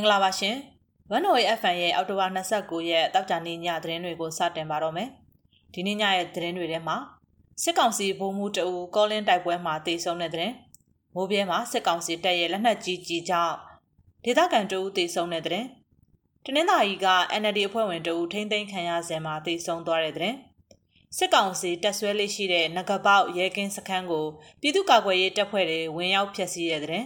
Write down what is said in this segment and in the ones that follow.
င်္ဂလာပါရှင်။ 1OA FM ရဲ့အောက်တိုဘာ29ရက်တောက်ကြနေ့ညသတင်းတွေကိုစတင်ပါတော့မယ်။ဒီနေ့ညရဲ့သတင်းတွေထဲမှာစစ်ကောင်စီဗိုလ်မှူးတအူကောလင်းတိုက်ပွဲမှာတေဆုံးတဲ့သတင်း။မိုးပြဲမှာစစ်ကောင်စီတပ်ရဲ့လက်နက်ကြီးကြီးကြောင့်ဒေသခံတအူတေဆုံးတဲ့သတင်း။တနင်္သာရီက NLD အဖွဲ့ဝင်တအူထိမ့်သိမ်းခံရစဉ်မှာတေဆုံးသွားတဲ့သတင်း။စစ်ကောင်စီတပ်ဆွဲလေးရှိတဲ့ငကပေါက်ရဲကင်းစခန်းကိုပြည်သူ့ကာကွယ်ရေးတပ်ဖွဲ့တွေဝင်ရောက်ဖျက်ဆီးတဲ့တဲ့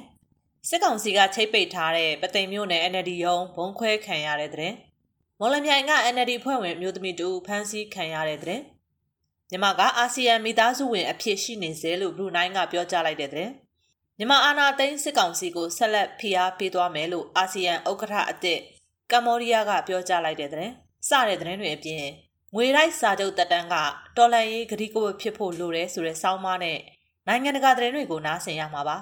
စစ်ကောင်စီကချိတ်ပိတ်ထားတဲ့ပသိမ်မြို့နယ် NLD ရုံးဘုံခွဲခံရတဲ့တဲ့မော်လမြိုင်က NLD ဖွဲ့ဝင်မျိုးသမီးတူဖမ်းဆီးခံရတဲ့တဲ့မြန်မာကအာဆီယံမိသားစုဝင်အဖြစ်ရှိနေစေလို့ဘရူနိုင်းကပြောကြားလိုက်တဲ့တဲ့မြန်မာအာဏာသိမ်းစစ်ကောင်စီကိုဆက်လက်ဖိအားပေးသွားမယ်လို့အာဆီယံဥက္ကဋ္ဌအသစ်ကမ္ဘောဒီးယားကပြောကြားလိုက်တဲ့တဲ့စတဲ့တဲ့တွေအပြင်ငွေရိုက်စာချုပ်တက်တန်းကတော်လန်ရေးဂတိကဝတ်ဖြစ်ဖို့လိုတယ်ဆိုတဲ့စောင်းမနဲ့နိုင်ငံတကာသတင်းတွေကိုနားဆင်ရမှာပါ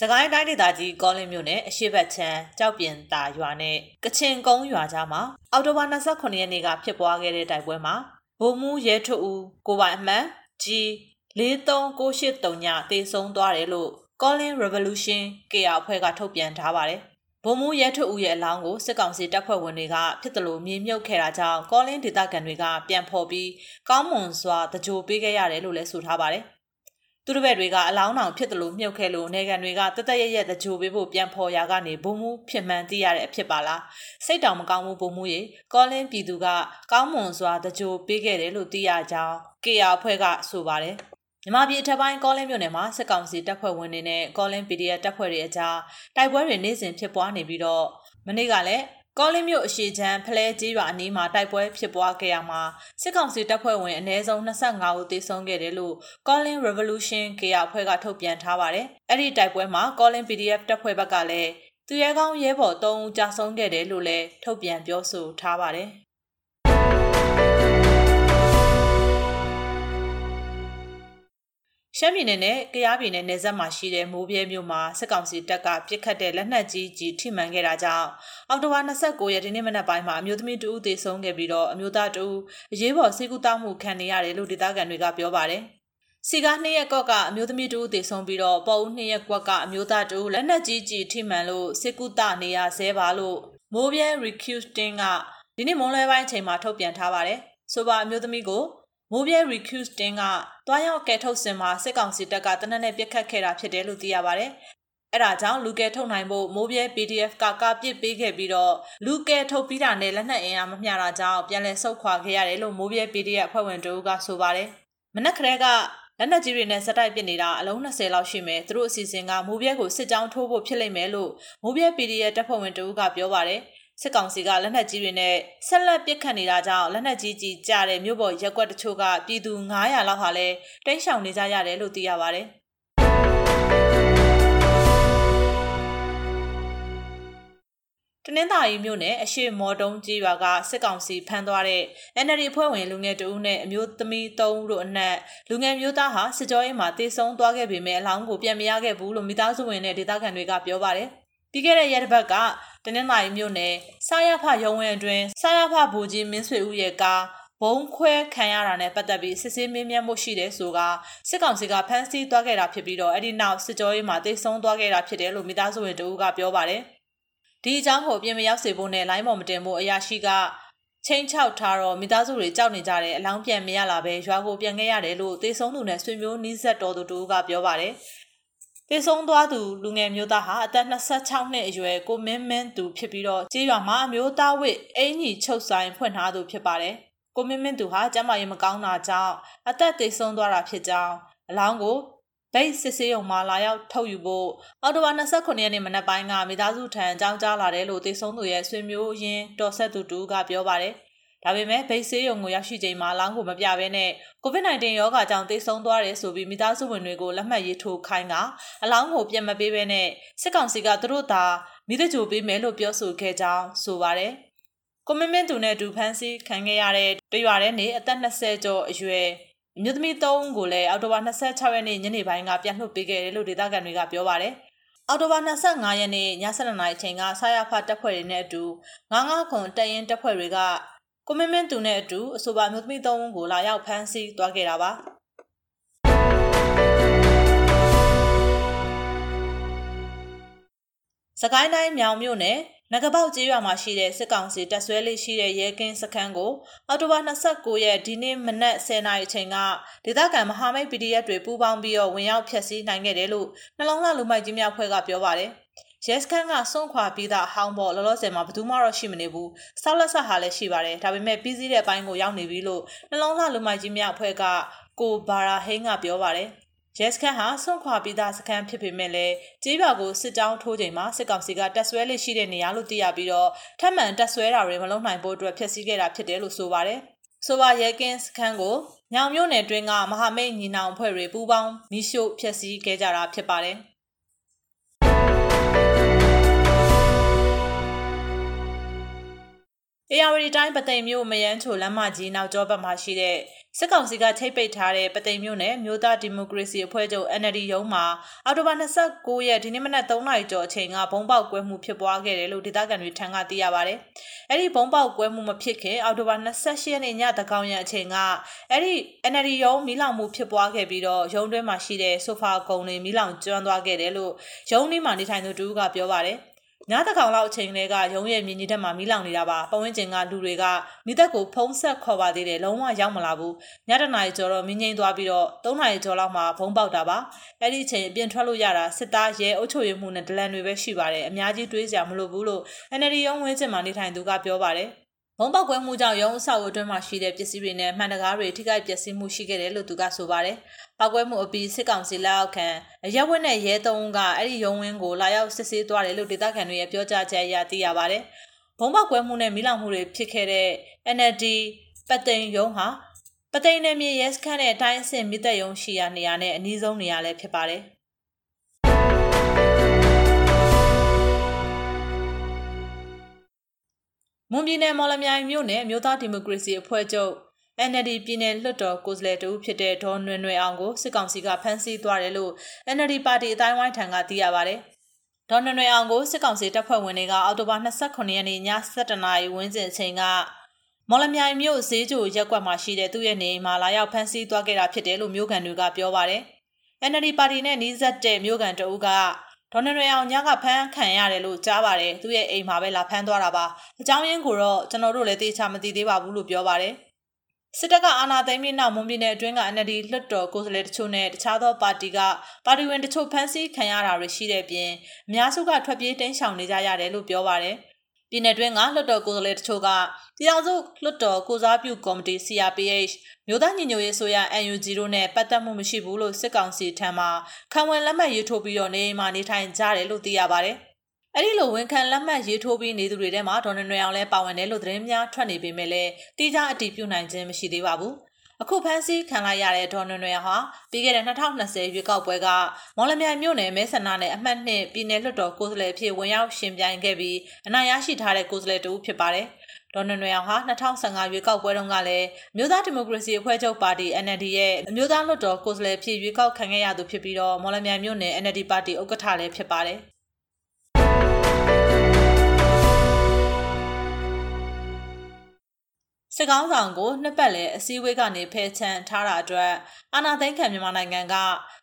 စကိုင်းတိုင်းဒေသကြီးကောလင်းမြို့နယ်အရှိတ်ချမ်းကြောက်ပြင်တာရွာနဲ့ကချင်ကုန်းရွာကြားမှာအော်တိုဘာ29ရက်နေ့ကဖြစ်ပွားခဲ့တဲ့တိုက်ပွဲမှာဗိုလ်မှူးရဲထွဦးကိုပိုင်အမှန်ကြီး4398ညတေဆုံးသွားတယ်လို့ Colin Revolution ကေရအဖွဲ့ကထုတ်ပြန်ထားပါတယ်။ဗိုလ်မှူးရဲထွဦးရဲ့အလောင်းကိုစစ်ကောင်စီတပ်ဖွဲ့ဝင်တွေကဖြစ်တယ်လို့မြေမြုပ်ခဲ့တာကြောင့် Colin ဒေသခံတွေကပြန်ဖော်ပြီးကောင်းမွန်စွာတကြိုပေးခဲ့ရတယ်လို့လည်းဆိုထားပါတယ်။ သူတို့ဘက်တွေကအလောင်းတောင်ဖြစ်တယ်လို့မြုပ်ခဲ့လို့နေကန်တွေကတသက်ရရတကြိုပေးဖို့ပြန်ဖော်ရာကနေဘုံမှုဖြစ်မှန်သိရတဲ့အဖြစ်ပါလားစိတ်တောင်မကောင်းဘူးဘုံမှုရေကောလင်းပြည်သူကကောင်းမွန်စွာတကြိုပေးခဲ့တယ်လို့သိရကြောင်းကေအာအဖွဲ့ကဆိုပါတယ်မြမပြည်ထက်ပိုင်းကောလင်းမြို့နယ်မှာစစ်ကောင်စီတပ်ဖွဲ့ဝင်တွေနဲ့ကောလင်း PDF တပ်ဖွဲ့တွေအကြားတိုက်ပွဲတွေနေ့စဉ်ဖြစ်ပွားနေပြီးတော့မနေ့ကလည်း ကောလင်းမြို့အရှိချမ်းဖလဲကြီးရွာအနီးမှာတိုက်ပွဲဖြစ်ပွားခဲ့ရမှာစစ်ကောင်စီတပ်ဖွဲ့ဝင်အနည်းဆုံး25ဦးသေဆုံးခဲ့တယ်လို့ Calling Revolution ကေရအဖွဲ့ကထုတ်ပြန်ထားပါတယ်။အဲ့ဒီတိုက်ပွဲမှာ Calling PDF တပ်ဖွဲ့ဘက်ကလည်းသူရဲကောင်းရဲဘော်3ဦးကြာဆုံးခဲ့တယ်လို့လည်းထုတ်ပြန်ပြောဆိုထားပါတယ်။ ရှမ်းပြည်နယ်နဲ့ကယားပြည်နယ်နယ်စပ်မှာရှိတဲ့မိုးပြဲမြို့မှာစစ်ကောင်စီတပ်ကပစ်ခတ်တဲ့လက်နက်ကြီးကြီးထိမှန်ခဲ့တာကြောင့်အောက်တိုဘာ29ရက်ဒီနေ့မနက်ပိုင်းမှာအမျိုးသမီးတဦးသေဆုံးခဲ့ပြီးတော့အမျိုးသားတဦးအရေးပေါ်ဆေးကုသမှုခံနေရတယ်လို့ဒေသခံတွေကပြောပါတယ်။စီကားနှစ်ရက်ကွက်ကအမျိုးသမီးတူသေဆုံးပြီးတော့ပေါ်ဦးနှစ်ရက်ကွက်ကအမျိုးသားတူလက်နက်ကြီးကြီးထိမှန်လို့စစ်ကူတနေရဆဲပါလို့မိုးပြဲ recruiting ကဒီနေ့မွန်လွဲပိုင်းအချိန်မှာထုတ်ပြန်ထားပါတယ်။ဆိုပါအမျိုးသမီးကို မိုးပြဲ recruiting ကတွားရောက်ကဲထုတ်စင်မှာစစ်ကောင်စီတပ်ကတနက်နဲ့ပြစ်ခတ်ခဲ့တာဖြစ်တယ်လို့သိရပါတယ်။အဲဒါကြောင့်လူကဲထုတ်နိုင်ဖို့မိုးပြဲ PDF ကကပစ်ပေးခဲ့ပြီးတော့လူကဲထုတ်ပြီးတာနဲ့လက်နက်အင်အားမမျှတာကြောင့်ပြန်လည်ဆုတ်ခွာခဲ့ရတယ်လို့မိုးပြဲ PDF အဖွဲ့ဝင်တို့ကဆိုပါတယ်။မနက်ခရဲကလက်နက်ကြီးတွေနဲ့စက်တိုက်ပစ်နေတာအလုံး20လောက်ရှိမယ်သူတို့အစီအစဉ်ကမိုးပြဲကိုစစ်ကြောင်းထိုးဖို့ဖြစ်လိမ့်မယ်လို့မိုးပြဲ PDF တပ်ဖွဲ့ဝင်တို့ကပြောပါတယ်။ စစ်ကောင်စီကလက်နက်ကြီးတွေနဲ့ဆက်လက်ပစ်ခတ်နေတာကြောင့်လက်နက်ကြီးကြီးကြတဲ့မြို့ပေါ်ရက်ကွက်တချို့ကပြည်သူ900လောက်ဟာလည်းတိမ်းရှောင်နေကြရတယ်လို့သိရပါဗျ။တနင်္သာရီမြို့နယ်အရှိမော်တုံးကြီးရွာကစစ်ကောင်စီဖမ်းသွားတဲ့ NLD ဖွဲ့ဝင်လူငယ်တဦးနဲ့အမျိုးသမီး3ဦးတို့အနက်လူငယ်မျိုးသားဟာစစ်ကြောရေးမှာတေဆုံးသွားခဲ့ပေမဲ့အလောင်းကိုပြန်မရခဲ့ဘူးလို့မိသားစုဝင်နဲ့ဒေသခံတွေကပြောပါတယ်။ ပြီးခဲ့တဲ့ရက်တစ်ပတ်ကတနင်္လာရီမြို့နယ်စာရဖရုံးဝင်းအတွင်းစာရဖဘူကြီးမင်းဆွေဦးရဲ့ကားဘုံခွဲခံရတာနဲ့ပတ်သက်ပြီးစစ်ဆေးမင်းမြတ်မှုရှိတယ်ဆိုကစစ်ကောင်စီကဖမ်းဆီးသွားခဲ့တာဖြစ်ပြီးတော့အဲ့ဒီနောက်စစ်ကြောရေးမှာတိတ်ဆုံးသွားခဲ့တာဖြစ်တယ်လို့မိသားစုဝင်တို့ကပြောပါတယ်ဒီအကြောင်းကိုပြင်မရောက်စေဖို့နဲ့လိုင်းပေါ်မတင်ဖို့အရာရှိကချင်းချောက်ထားတော့မိသားစုတွေကြောက်နေကြတယ်အလောင်းပြန်မရလာပဲရွာကိုပြန်ခဲ့ရတယ်လို့သေဆုံးသူနဲ့ဆွေမျိုးနီးစပ်တော်သူတို့ကပြောပါတယ် တေဆုံးသွားသူလူငယ်မျိုးသားဟာအသက်26နှစ်အရွယ်ကိုမင်းမင်းသူဖြစ်ပြီးတော့ကြေးရွာမှာအမျိုးသားဝစ်အင်ကြီးချုပ်ဆိုင်ဖွင့်ထားသူဖြစ်ပါတယ်။ကိုမင်းမင်းသူဟာကျမရေးမကောင်းတာကြောင့်အသက်တေဆုံးသွားတာဖြစ်ကြောင်းအလောင်းကိုဗိတ်စစ်ဆေးရုံမှာလာရောက်ထုတ်ယူဖို့အော်တိုဘာ29ရက်နေ့မနက်ပိုင်းကမိသားစုထံအကြောင်းကြားလာတယ်လို့တေဆုံးသူရဲ့ဆွေမျိုးရင်းတော်ဆက်သူတူကပြောပါတယ်။ ဒါပေမဲ့ဗိတ်ဆေးရုံကိုရောက်ရှိချိန်မှာလောင်းကိုမပြဘဲနဲ့ COVID-19 ရောဂါကြောင့်သေဆုံးသွားတယ်ဆိုပြီးမိသားစုဝင်တွေကိုလက်မှတ်ရေးထိုးခိုင်းကအလောင်းကိုပြန်မပေးဘဲနဲ့စစ်ကောင်စီကသူတို့သာမိသကြိုပေးမယ်လို့ပြောဆိုခဲ့ကြောင်းဆိုပါတယ်။ကိုမင်းမင်းသူနဲ့အတူဖမ်းဆီးခံခဲ့ရတဲ့တရွာတဲ့နေအသက်20ကျော်အရွယ်အမျိုးသမီး၃ဦးကိုလည်းအော်တိုဘာ26ရက်နေ့ညနေပိုင်းကပြန်လွှတ်ပေးခဲ့တယ်လို့ဒေသခံတွေကပြောပါတယ်။အော်တိုဘာ25ရက်နေ့ည7:00နာရီအချိန်ကဆာရဖတပ်ဖွဲ့တွေနဲ့အတူ99ခွန်တရင်တပ်ဖွဲ့တွေက ကိုမင်းမင်းသူနဲ့အတူအဆိုပါအမျိုးသမီး၃ဦးကိုလာရောက်ဖမ်းဆီးသွားခဲ့တာပါ။စကိုင်းတိုင်းမြောင်မြို့နယ်ငကပေါက်ကျေးရွာမှာရှိတဲ့စစ်ကောင်စီတပ်ဆွဲလေးရှိတဲ့ရဲကင်းစခန်းကိုအော်တိုဘာ29ရက်ဒီနေ့မနက်10:00နာရီအချိန်ကဒေသခံမဟာမိတ် PDF တွေပူးပေါင်းပြီးတော့ဝင်ရောက်ဖျက်ဆီးနိုင်ခဲ့တယ်လို့နှလုံးလှလူမိုက်ကြီးများဖွဲ့ကပြောပါတယ်။ ရဲစခန်းကစွန့်ခွာပြီးသားအဟောင်းပေါ်လောလောဆယ်မှာဘယ်သူမှတော့ရှိမနေဘူး။ဆောက်လက်ဆက်ဟာလည်းရှိပါတယ်။ဒါပေမဲ့ပြီးစည်းတဲ့အပိုင်းကိုရောက်နေပြီလို့နှလုံးသားလူမိုက်ကြီးများအဖွဲ့ကကိုဘာရာဟင်းကပြောပါတယ်။ရဲစခန်းဟာဆွန့်ခွာပြီးသားစခန်းဖြစ်ပေမဲ့လည်းကြေးရွာကိုစစ်ကြောင်းထိုးချိန်မှာစစ်ကောင်စီကတပ်ဆွဲလေးရှိတဲ့နေရာလို့သိရပြီးတော့ထပ်မံတပ်ဆွဲတာတွေမလုပ်နိုင်ဖို့အတွက်ဖျက်ဆီးခဲ့တာဖြစ်တယ်လို့ဆိုပါတယ်။ဆိုပါရဲကင်းစခန်းကိုညောင်မြို့နယ်တွင်းကမဟာမိတ်ညီနောင်အဖွဲ့တွေပူးပေါင်းမိရှို့ဖျက်ဆီးခဲ့ကြတာဖြစ်ပါတယ်။ အေယာဝတီတိုင်းပသိမ်မြို့မယန်းချိုလမ်းမကြီးနောက်ကျောဘက်မှာရှိတဲ့စစ်ကောင်စီကချိတ်ပိတ်ထားတဲ့ပသိမ်မြို့နယ်မြို့သားဒီမိုကရေစီအဖွဲ့ချုပ် NLD ရုံးမှာအောက်တိုဘာ29ရက်ဒီနေ့မနက်3နာရီကျော်အချိန်ကဘုံပေါက်ကွဲမှုဖြစ်ပွားခဲ့တယ်လို့ဒေသခံတွေထံကသိရပါဗျ။အဲ့ဒီဘုံပေါက်ကွဲမှုမဖြစ်ခင်အောက်တိုဘာ28ရက်နေ့ညတကောင်ရအချိန်ကအဲ့ဒီ NLD ရုံးမီးလောင်မှုဖြစ်ပွားခဲ့ပြီးတော့ရုံးတွင်းမှာရှိတဲ့ဆိုဖာကုံတွေမီးလောင်ကျွမ်းသွားခဲ့တယ်လို့ရုံးနီးမှာနေထိုင်သူတူကပြောပါတယ်။ ညတကောင်လောက်အချိန်လေးကရုံးရဲ့မြင်းကြီးတက်မှာမီးလောင်နေတာပါပဝင်းကျင်ကလူတွေကမိသက်ကိုဖုံးဆက်ခေါ်ပါသေးတယ်လုံးဝရောက်မလာဘူးညတနာရီကျော်တော့မင်းငိမ့်သွားပြီးတော့၃နာရီကျော်လောက်မှဘုံပေါက်တာပါအဲ့ဒီအချိန်အပြင်ထွက်လို့ရတာစစ်သားရဲအုပ်ချုပ်ရေးမှုနဲ့ဒလန်တွေပဲရှိပါတယ်အများကြီးတွေးစရာမလိုဘူးလို့ NLD ရုံးဝင်းကျင်မှာနေထိုင်သူကပြောပါတယ်ဘုံပေါက်ကွဲမှုကြောင့်ရုံးအဆောက်အဦအတွင်းမှာရှိတဲ့ပစ္စည်းတွေနဲ့မှန်တကားတွေထိခိုက်ပျက်စီးမှုရှိခဲ့တယ်လို့သူကဆိုပါတယ်။ ပောက်ကွဲမှုအပြီးစစ်ကောင်စီလက်အောက်ခံရပ်ဝတ်နဲ့ရဲသုံးကအဲ့ဒီရုံးဝင်းကိုလာရောက်စစ်ဆေးသွားတယ်လို့ဒေသခံတွေရဲ့ပြောကြားချက်အရသိရပါတယ်။ဘုံပေါက်ကွဲမှုနဲ့မိလောင်မှုတွေဖြစ်ခဲ့တဲ့ NLD ပသိမ်ရုံးဟာပသိမ်နယ်မြေရဲစခန်းနဲ့အတိုင်းအဆင့်မိသက်ရုံးရှိရာနေရာနဲ့အနည်းဆုံးနေရာလည်းဖြစ်ပါတယ်။မွန်ပြည်နယ်မော်လမြိုင်မြို့နယ်မြို့သားဒီမိုကရေစီအဖွဲ့ချုပ် NLD ပြည်နယ်လွှတ်တော်ကိုယ်စားလှယ်တူဖြစ်တဲ့ဒေါ်နွယ်နွယ်အောင်ကိုစစ်ကောင်စီကဖမ်းဆီးသွားတယ်လို့ NLD ပါတီအတိုင်းဝိုင်းထံကသိရပါဗျ။ဒေါ်နွယ်နွယ်အောင်ကိုစစ်ကောင်စီတပ်ဖွဲ့ဝင်တွေကအောက်တိုဘာ29ရက်နေ့ည7:00နာရီဝန်းကျင်အချိန်ကမော်လမြိုင်မြို့ဈေးကြိုရက်ကွက်မှာရှိတဲ့သူ့ရဲ့နေအိမ်မှာလာရောက်ဖမ်းဆီးသွားခဲ့တာဖြစ်တယ်လို့မြို့ကန်တွေကပြောပါတယ်။ NLD ပါတီနဲ့နှီးစပ်တဲ့မြို့ကန်တအုပ်ကဒေါ်နရွယ်အောင်ညကဖမ်းခံရတယ်လို့ကြားပါတယ်သူရဲ့အိမ်မှာပဲလာဖမ်းသွားတာပါအကြောင်းရင်းကိုတော့ကျွန်တော်တို့လည်းသိချမသိသေးပါဘူးလို့ပြောပါတယ် စစ်တပ်ကအာဏာသိမ်းပြီးနောက်မွန်ပြည်နယ်အတွင်းက NLD လွှတ်တော်ကိုယ်စားလှယ်တချို့နဲ့တခြားသောပါတီကပါတီဝင်တချို့ဖမ်းဆီးခံရတာတွေရှိတဲ့ပြင်အများစုကထွက်ပြေးတိမ်းရှောင်နေကြရတယ်လို့ပြောပါတယ်ပြည်내တွင်းကလွှတ်တော်ကိုယ်စားလှယ်တချို့ကပြည်ထောင်စုလွှတ်တော်ကိုစားပြုကော်မတီ CRPH မြို့သားညီညွတ်ရေးဆိုရ NUG တို့နဲ့ပတ်သက်မှုမရှိဘူးလို့စစ်ကောင်စီထံမှခံဝန်လက်မှတ်ရေးထိုးပြီးတော့နေအိမ်မှာနေထိုင်ကြတယ်လို့သိရပါတယ်။ အဲ့ဒီလိုဝန်ခံလက်မှတ်ရေးထိုးပြီးနေသူတွေထဲမှာဒေါ်နွယ်အောင်လည်းပါဝင်တယ်လို့သတင်းများထွက်နေပေမဲ့လည်းတိကျအတည်ပြုနိုင်ခြင်းမရှိသေးပါဘူး။အခုဖမ်းဆီးခံလိုက်ရတဲ့ဒေါ်နွယ်နွယ်ဟာပြီးခဲ့တဲ့2020ရွေးကောက်ပွဲကမော်လမြိုင်မြို့နယ်မဲဆန္ဒနယ်အမှတ်2ပြည်နယ်လွှတ်တော်ကိုယ်စားလှယ်ဖြစ်ဝင်ရောက်ရှင်ပြိုင်ခဲ့ပြီးအနိုင်ရရှိထားတဲ့ကိုယ်စားလှယ်တူဖြစ်ပါတယ်။ဒေါ်နွယ်နွယ်အောင်ဟာ2015ရွေးကောက်ပွဲတုန်းကလည်းမြို့သားဒီမိုကရေစီအဖွဲ့ချုပ်ပါတီ NLD ရဲ့မြို့သားလွှတ်တော်ကိုယ်စားလှယ်ဖြစ်ရွေးကောက်ခံခဲ့ရသူဖြစ်ပြီးတော့မော်လမြိုင်မြို့နယ် NLD ပါတီဥက္ကဋ္ဌလည်းဖြစ်ပါတယ်။ စစ်ကောင်းဆောင်ကိုနှစ်ပတ်လည်အစည်းအဝေးကနေဖယ်ချန်ထားတာအတွက်အာဏာသိမ်းခံမြန်မာနိုင်ငံက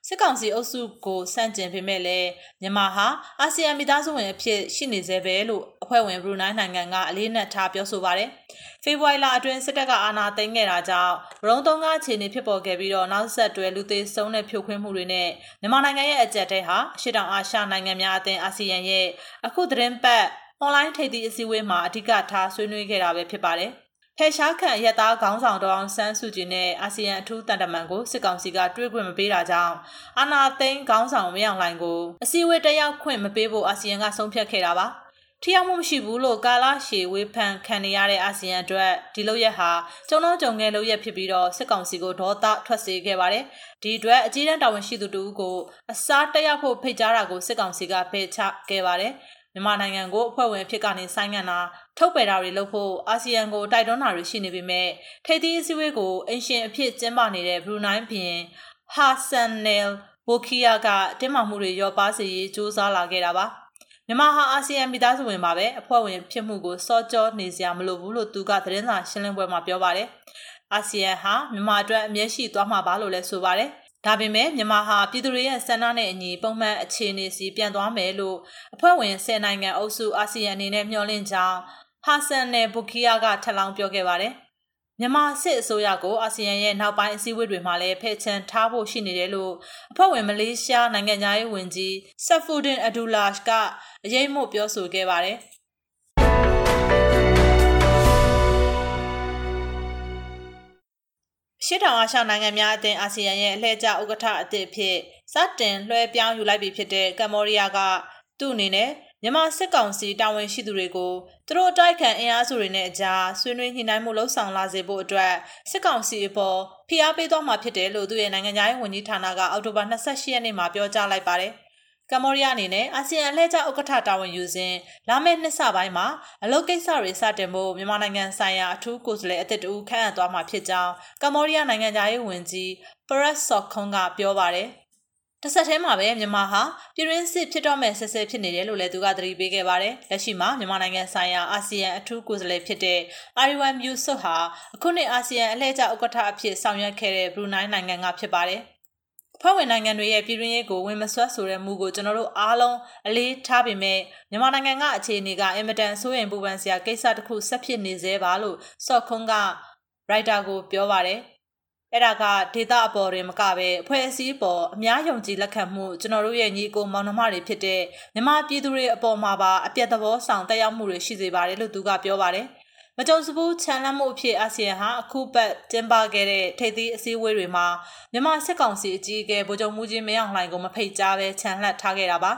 စစ်ကောင်စီအုပ်စုကိုစန့်ကျင်ပေမဲ့လည်းမြန်မာဟာအာဆီယံမိသားစုဝင်အဖြစ်ရှိနေသေးပဲလို့အဖွဲ့ဝင်ဘရူနိုင်းနိုင်ငံကအလေးနက်ထားပြောဆိုပါတယ်။ဖေဖော်ဝါရီလအတွင်းစစ်တပ်ကအာဏာသိမ်းခဲ့တာကြောင့်ဗရုံသုံးကားခြေနေဖြစ်ပေါ်ခဲ့ပြီးတော့နောက်ဆက်တွဲလူသေးဆုံးတဲ့ဖြိုခွင်းမှုတွေနဲ့မြန်မာနိုင်ငံရဲ့အကြက်တဲဟာအရှေ့တောင်အာရှနိုင်ငံများအသင်းအာဆီယံရဲ့အခုသတင်းပတ်အွန်လိုင်းထိပ်သီးအစည်းအဝေးမှာအဓိကထားဆွေးနွေးခဲ့တာပဲဖြစ်ပါတယ်။ ဖယ်ရှားခံရက်သားခေါင်းဆောင်တော်အောင်ဆန်းစုကြည်နဲ့အာဆီယံအထူးတန်တမန်ကိုစစ်ကောင်စီကတွေ့ခွင့်မပေးတာကြောင့်အာနာသိန်းခေါင်းဆောင်မရောက်နိုင်ကိုအစည်းအဝေးတက်ရောက်ခွင့်မပေးဖို့အာဆီယံကဆုံးဖြတ်ခဲ့တာပါထီအောင်မှုမရှိဘူးလို့ကာလာရှေဝေးဖန်ခံနေရတဲ့အာဆီယံအတွက်ဒီလိုရက်ဟာကျုံတော့ကြုံငယ်လို့ရက်ဖြစ်ပြီးတော့စစ်ကောင်စီကိုဒေါသထွက်စေခဲ့ပါတယ်ဒီအတွက်အကြီးတန်းတာဝန်ရှိသူတို့ကိုအစားတက်ရောက်ဖို့ဖိတ်ကြားတာကိုစစ်ကောင်စီကဖယ်ချခဲ့ပါတယ် မြန်မာနိုင်ငံကိုအဖွဲ့ဝင်ဖြစ်ကနေဆိုင်းငံ့တာထုတ်ပယ်တာတွေလုပ်ဖို့အာဆီယံကိုတိုက်တွန်းတာတွေရှိနေပေမဲ့ထိပ်သီးအစည်းအဝေးကိုအင်ရှင်အဖြစ်ကျင်းပနေတဲ့ဘရူနိုင်းဘီရင်ဟာဆန်နယ်ဘိုခီယာကတင်းမာမှုတွေရောပါစေရေးစ조사လာခဲ့တာပါမြန်မာဟာအာဆီယံမိသားစုဝင်ပါပဲအဖွဲ့ဝင်ဖြစ်မှုကိုစောကြောနေစရာမလိုဘူးလို့သူကသတင်းစာရှင်းလင်းပွဲမှာပြောပါတယ်အာဆီယံဟာမြန်မာအတွက်အမျက်ရှိသွားမှာပါလို့လည်းဆိုပါတယ် ဒါပေမဲ့မြန်မာဟာပြည်သူတွေရဲ့ဆန္ဒနဲ့အညီပုံမှန်အခြေအနေစီပြန်သွားမယ်လို့အဖွဲ့ဝင်10နိုင်ငံအုပ်စုအာဆီယံအနေနဲ့မျှော်လင့်ကြောင်းဟာဆန်နဲ့ဘူကီယာကထပ်လောင်းပြောခဲ့ပါတယ်။မြန်မာစစ်အစိုးရကိုအာဆီယံရဲ့နောက်ပိုင်းအစည်းအဝေးတွေမှာလည်းဖယ်ချန်ထားဖို့ရှိနေတယ်လို့အဖွဲ့ဝင်မလေးရှားနိုင်ငံသားရေးဝန်ကြီးဆက်ဖူဒင်အဒူလာရှ်ကအရေးမို့ပြောဆိုခဲ့ပါတယ်။ ရှစ်တောင်အာရှနိုင်ငံများအသင်းအာဆီယံရဲ့အလှည့်ကျဥက္ကဋ္ဌအသစ်ဖြစ်စတင်လွှဲပြောင်းယူလိုက်ပြီဖြစ်တဲ့ကမ္ဘောဒီးယားကသူ့အနေနဲ့မြန်မာစစ်ကောင်စီတာဝန်ရှိသူတွေကိုသူတို့အတိုက်ခံအင်အားစုတွေနဲ့အကြားဆွေးနွေးညှိနှိုင်းမှုလှုပ်ဆောင်လာစေဖို့အတွက်စစ်ကောင်စီအပေါ်ဖိအားပေးသွားမှာဖြစ်တယ်လို့သူရဲ့နိုင်ငံသားရေးဝန်ကြီးဌာနကအောက်တိုဘာ28ရက်နေ့မှာပြောကြားလိုက်ပါတယ်။ ကမ္ဘောဒီးယားအနေနဲ့အာဆီယံအလှည့်ကျဥက္ကဋ္ဌတာဝန်ယူစဉ်လာမယ့်နှစ်စပိုင်းမှာအလုပ်ကိစ္စတွေစတင်ဖို့မြန်မာနိုင်ငံဆိုင်ရာအထူးကိုယ်စားလှယ်အသစ်တူခန့်အပ်သွားမှာဖြစ်ကြောင်းကမ္ဘောဒီးယားနိုင်ငံသားရေးဝန်ကြီးပရက်ဆော့ခွန်ကပြောပါတယ်တဆက်ထဲမှာပဲမြန်မာဟာပြည်ရင်းစစ်ဖြစ်တော့မဲ့ဆဲဆဲဖြစ်နေတယ်လို့လည်းသူကသတိပေးခဲ့ပါတယ်။လက်ရှိမှာမြန်မာနိုင်ငံဆိုင်ရာအာဆီယံအထူးကိုယ်စားလှယ်ဖြစ်တဲ့အာရီဝမ်မြူဆွတ်ဟာအခုနှစ်အာဆီယံအလှည့်ကျဥက္ကဋ္ဌအဖြစ်ဆောင်ရွက်ခဲ့တဲ့ဘရူနိုင်းနိုင်ငံကဖြစ်ပါတယ်။ ဖွဲ့ဝင်နိုင်ငံတွေရဲ့ပြည်တွင်းရေးကိုဝင်မဆွတ်ဆိုတဲ့မူကိုကျွန်တော်တို့အားလုံးအလေးထားပေမဲ့မြန်မာနိုင်ငံကအခြေအနေကအင်မတန်ဆိုးရင်ပူပန်စရာကိစ္စတစ်ခုဆက်ဖြစ်နေသေးပါလို့စော့ခွန်းကရိုက်တာကိုပြောပါတယ်အဲ့ဒါကဒေတာအပေါ်တွင်မကပဲအဖွဲ့အစည်းပေါ်အများယုံကြည်လက်ခံမှုကျွန်တော်တို့ရဲ့ညီကိုမောင်နှမတွေဖြစ်တဲ့မြန်မာပြည်သူတွေအပေါ်မှာပါအပြတ်သဘောဆောင်တက်ရောက်မှုတွေရှိစေပါတယ်လို့သူကပြောပါတယ်။ မကြုံစဘူးချန်လန့်မှုအဖြစ်အာဆီယံဟာအခုပတ်ကျင်းပခဲ့တဲ့ထိပ်သီးအစည်းအဝေးတွေမှာမြန်မာစစ်ကောင်စီအကြီးအကဲဗိုလ်ချုပ်မှုကြီးမင်းအောင်လှိုင်ကိုမဖိတ်ကြားပဲချန်လှပ်ထားခဲ့တာပါ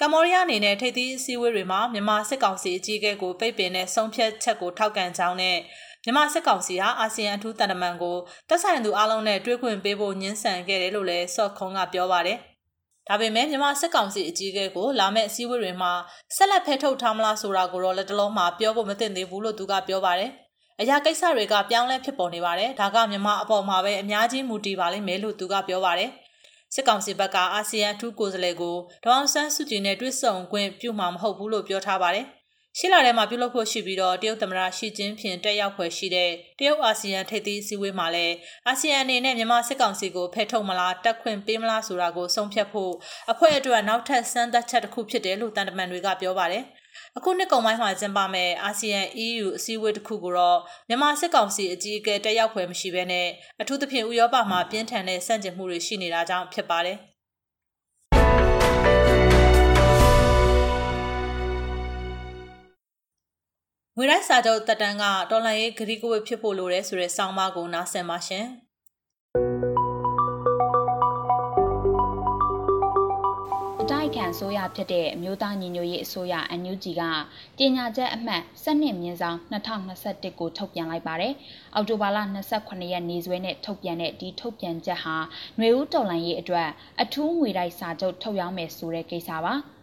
ကမ္ဘောဒီးယားအနေနဲ့ထိပ်သီးအစည်းအဝေးတွေမှာမြန်မာစစ်ကောင်စီအကြီးအကဲကိုပိတ်ပင်တဲ့ဆုံးဖြတ်ချက်ကိုထောက်ခံကြောင်းနဲ့မြန်မာစစ်ကောင်စီဟာအာဆီယံအထူးတန်တမန်ကိုတပ်ဆိုင်သူအလုံးနဲ့တွဲခွင့်ပေးဖို့ညှင်းဆန်ခဲ့တယ်လို့လည်းစော့ခုံးကပြောပါတယ်။ ဒါပေမဲ့မြန်မာစစ်ကောင်စီအကြီးအကဲကိုလာမယ့်အစည်းအဝေးတွေမှာဆက်လက်ဖဲထုတ်ထားမလားဆိုတာကိုတော့လက်တလုံးမှာပြောဖို့မသင့်သေးဘူးလို့သူကပြောပါတယ်။အရာကိစ္စတွေကပြောင်းလဲဖြစ်ပေါ်နေပါတယ်။ဒါကမြန်မာအပေါ်မှာပဲအများကြီးမူတည်ပါလိမ့်မယ်လို့သူကပြောပါတယ်။စစ်ကောင်စီဘက်ကအာဆီယံအထူးကိုယ်စားလှယ်ကိုဒေါအောင်ဆန်းစုကြည်နဲ့တွေ့ဆုံခွင့်ပြုမှာမဟုတ်ဘူးလို့ပြောထားပါတယ်။ ရှေ့လထဲမှာပြုလုပ်ဖို့ရှိပြီးတော့တရုတ်သမ္မတရှီကျင်းဖျင်တက်ရောက်ဖွယ်ရှိတဲ့တရုတ်အာဆီယံထိပ်သီးစည်းဝေးမှာလည်းအာဆီယံအနေနဲ့မြန်မာစစ်ကောင်စီကိုဖယ်ထုတ်မလားတက်ခွင့်ပေးမလားဆိုတာကိုဆုံးဖြတ်ဖို့အဖွဲ့အတွက်နောက်ထပ်စမ်းသပ်ချက်တစ်ခုဖြစ်တယ်လို့တန်တမန်တွေကပြောပါတယ်အခုနှစ်ကုန်ပိုင်းမှာကျင်းပမဲ့အာဆီယံ EU အစည်းအဝေးတစ်ခုကိုတော့မြန်မာစစ်ကောင်စီအကြီးအကဲတက်ရောက်ဖွယ်မရှိဘဲနဲ့အထူးသဖြင့်ဥရောပမှာပြင်းထန်တဲ့ဆန့်ကျင်မှုတွေရှိနေတာကြောင့်ဖြစ်ပါတယ်။ ငွေရိုက်စာချုပ်တက်တန်းကဒေါ်လာရေးဂရီကိုဝေဖြစ်ဖို့လိုတယ်ဆိုတဲ့စောင်းပါးကိုနားဆင်ပါရှင်။အတိုက်ခံဆိုရဖြစ်တဲ့အမျိုးသားညီညွတ်ရေးအစိုးရ NUG ကကြေညာချက်အမှတ်7မြင်းဆောင်2021ကိုထုတ်ပြန်လိုက်ပါတယ်။အောက်တိုဘာလ28ရက်နေ့စွဲနဲ့ထုတ်ပြန်တဲ့ဒီထုတ်ပြန်ချက်ဟာຫນွေဦးတော်လှန်ရေးအတွက်အထူးငွေတိုက်စာချုပ်ထုတ်ရောင်းမယ်ဆိုတဲ့ကိစ္စပါ။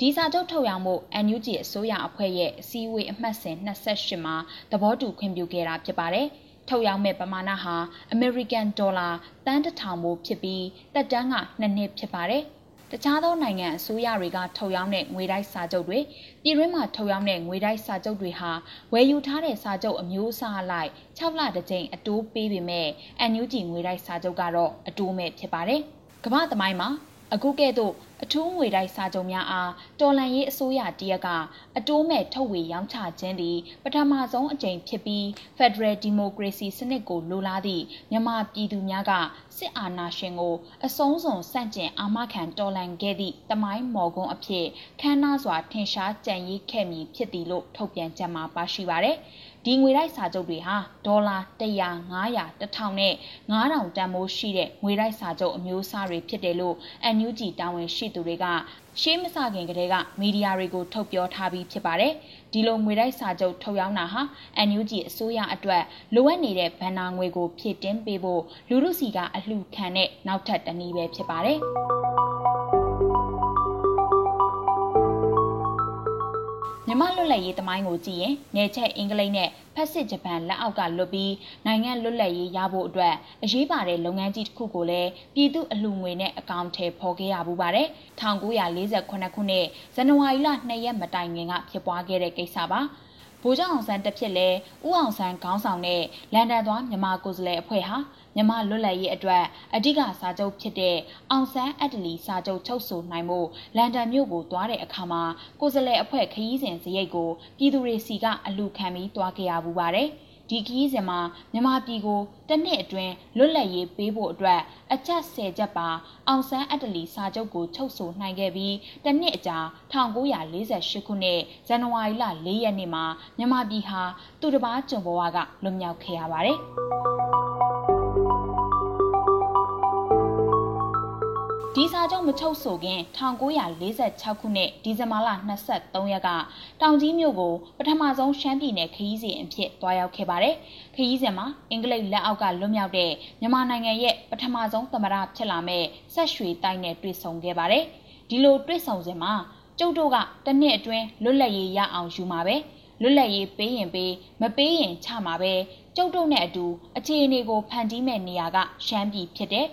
ဒီစာချုပ်ထုတ်ရောင်းမှု NUG အစိုးရအဖွဲ့ရဲ့အစည်းအဝေးအမှတ်စဉ်28မှာသဘောတူခွင့်ပြုခဲ့တာဖြစ်ပါတယ်။ထုတ်ရောင်းမဲ့ပမာဏဟာ American Dollar တန်းတစ်ထောင်မို့ဖြစ်ပြီးတက်တန်းက2နှစ်ဖြစ်ပါတယ်။တခြားသောနိုင်ငံအစိုးရတွေကထုတ်ရောင်းတဲ့ငွေတိုက်စာချုပ်တွေပြည်တွင်းမှာထုတ်ရောင်းတဲ့ငွေတိုက်စာချုပ်တွေဟာဝယ်ယူထားတဲ့စာချုပ်အမျိုးအစားအလိုက်6လတစ်ကြိမ်အတိုးပေးပေမဲ့ NUG ငွေတိုက်စာချုပ်ကတော့အတိုးမဲ့ဖြစ်ပါတယ်။ကမ္ဘာသမိုင်းမှာ အခုကဲ့သို့အထူးငွေတိုက်စာချုပ်များအားတော်လန်ရေးအစိုးရတရက်ကအတိုးမဲ့ထုတ်ဝေရောင်းချခြင်းသည်ပထမဆုံးအကြိမ်ဖြစ်ပြီး Federal Democracy စနစ်ကိုလိုလားသည့်မြန်မာပြည်သူများကစစ်အာဏာရှင်ကိုအဆုံးစွန်ဆန့်ကျင်အာမခံတော်လှန်ခဲ့သည့်တမိုင်းမော်ကွန်းအဖြစ်ခမ်းနားစွာထင်ရှားကြံ့ရည်ခဲ့မည်ဖြစ်သည်လို့ထုတ်ပြန်ကြမှာပါရှိပါတယ်။ ဒီငွေတိုက်စာချုပ်တွေဟာဒေါ်လာ100 900 1000နဲ့9000တန်ဖိုးရှိတဲ့ငွေတိုက်စာချုပ်အမျိုးအစားတွေဖြစ်တယ်လို့ NUG တာဝန်ရှိသူတွေကရှေးမစခင်ကတည်းကမီဒီယာတွေကိုထုတ်ပြောထားပြီးဖြစ်ပါတယ်။ဒီလိုငွေတိုက်စာချုပ်ထုတ်ရောင်းတာဟာ NUG အစိုးရအတွက်လိုအပ်နေတဲ့ဗန်နာငွေကိုဖြည့်တင်းပေးဖို့လူလူစီကအလှူခံတဲ့နောက်ထပ်တနည်းပဲဖြစ်ပါတယ်။ မြမလွတ်လပ်ရေးသမိုင်းကိုကြည့်ရင်နယ်ချက်အင်္ဂလိပ်နဲ့ဖက်စစ်ဂျပန်လက်အောက်ကလွတ်ပြီးနိုင်ငံလွတ်လပ်ရေးရဖို့အတွက်အရေးပါတဲ့လုပ်ငန်းကြီးတစ်ခုကိုလည်းပြည်သူအလှူငွေနဲ့အကောင့်ထဲပေါ်ခဲ့ရပူပါတယ်1948ခုနှစ်ဇန်နဝါရီလ2ရက်မတိုင်ခင်ကဖြစ်ပွားခဲ့တဲ့ကိစ္စပါ ဗိုလ်ချုပ်အောင်ဆန်းတစ်ဖြစ်လဲဦးအောင်ဆန်းခေါင်းဆောင်တဲ့လန်ဒန်သွားမြန်မာကိုယ်စားလှယ်အဖွဲ့ဟာမြန်မာလွတ်လပ်ရေးအတွက်အဓိကစာချုပ်ဖြစ်တဲ့အောင်ဆန်းအတ္တလီစာချုပ်ချုပ်ဆိုနိုင်မှုလန်ဒန်မြို့ကိုသွားတဲ့အခါမှာကိုယ်စားလှယ်အဖွဲ့ခရီးစဉ်စရိတ်ကိုပြည်သူတွေစီကအလူခံပြီးသွားခဲ့ရပူပါတယ်။ ဒီခီးစဉ်မှာမြန်မာပြည်ကိုတစ်နှစ်အတွင်းလွတ်လပ်ရေးပေးဖို့အတွက်အချက်၁၀ချက်ပါအောင်ဆန်းအတ္တလီစာချုပ်ကိုချုပ်ဆိုနိုင်ခဲ့ပြီးတစ်နှစ်အကြာ1948ခုနှစ်ဇန်နဝါရီလ၄ရက်နေ့မှာမြန်မာပြည်ဟာသူတစ်ပါးကျွန်ဘဝကလွတ်မြောက်ခဲ့ရပါတယ်။ ဒီစာချုပ်မချုပ်ဆိုခင်1946ခုနှစ်ဒီဇင်ဘာလ23ရက်ကတောင်ကြီးမြို့ကိုပထမဆုံးရှမ်းပြည်နယ်ခရီးစဉ်အဖြစ်တွားရောက်ခဲ့ပါတယ်။ခရီးစဉ်မှာအင်္ဂလိပ်လက်အောက်ကလွတ်မြောက်တဲ့မြန်မာနိုင်ငံရဲ့ပထမဆုံးသမ္မတဖြစ်လာမဲ့ဆက်ရွှေတိုင်းနဲ့တွေ့ဆုံခဲ့ပါတယ်။ဒီလိုတွေ့ဆုံစဉ်မှာကျုပ်တို့ကတစ်နှစ်အတွင်းလွတ်လပ်ရေးရအောင်ယူမှာပဲလွတ်လပ်ရေးပေးရင်ပေးမပေးရင်ချမှာပဲကျုပ်တို့နဲ့အတူအခြေအနေကိုဖန်တီးမဲ့နေရာကရှမ်းပြည်ဖြစ်တဲ့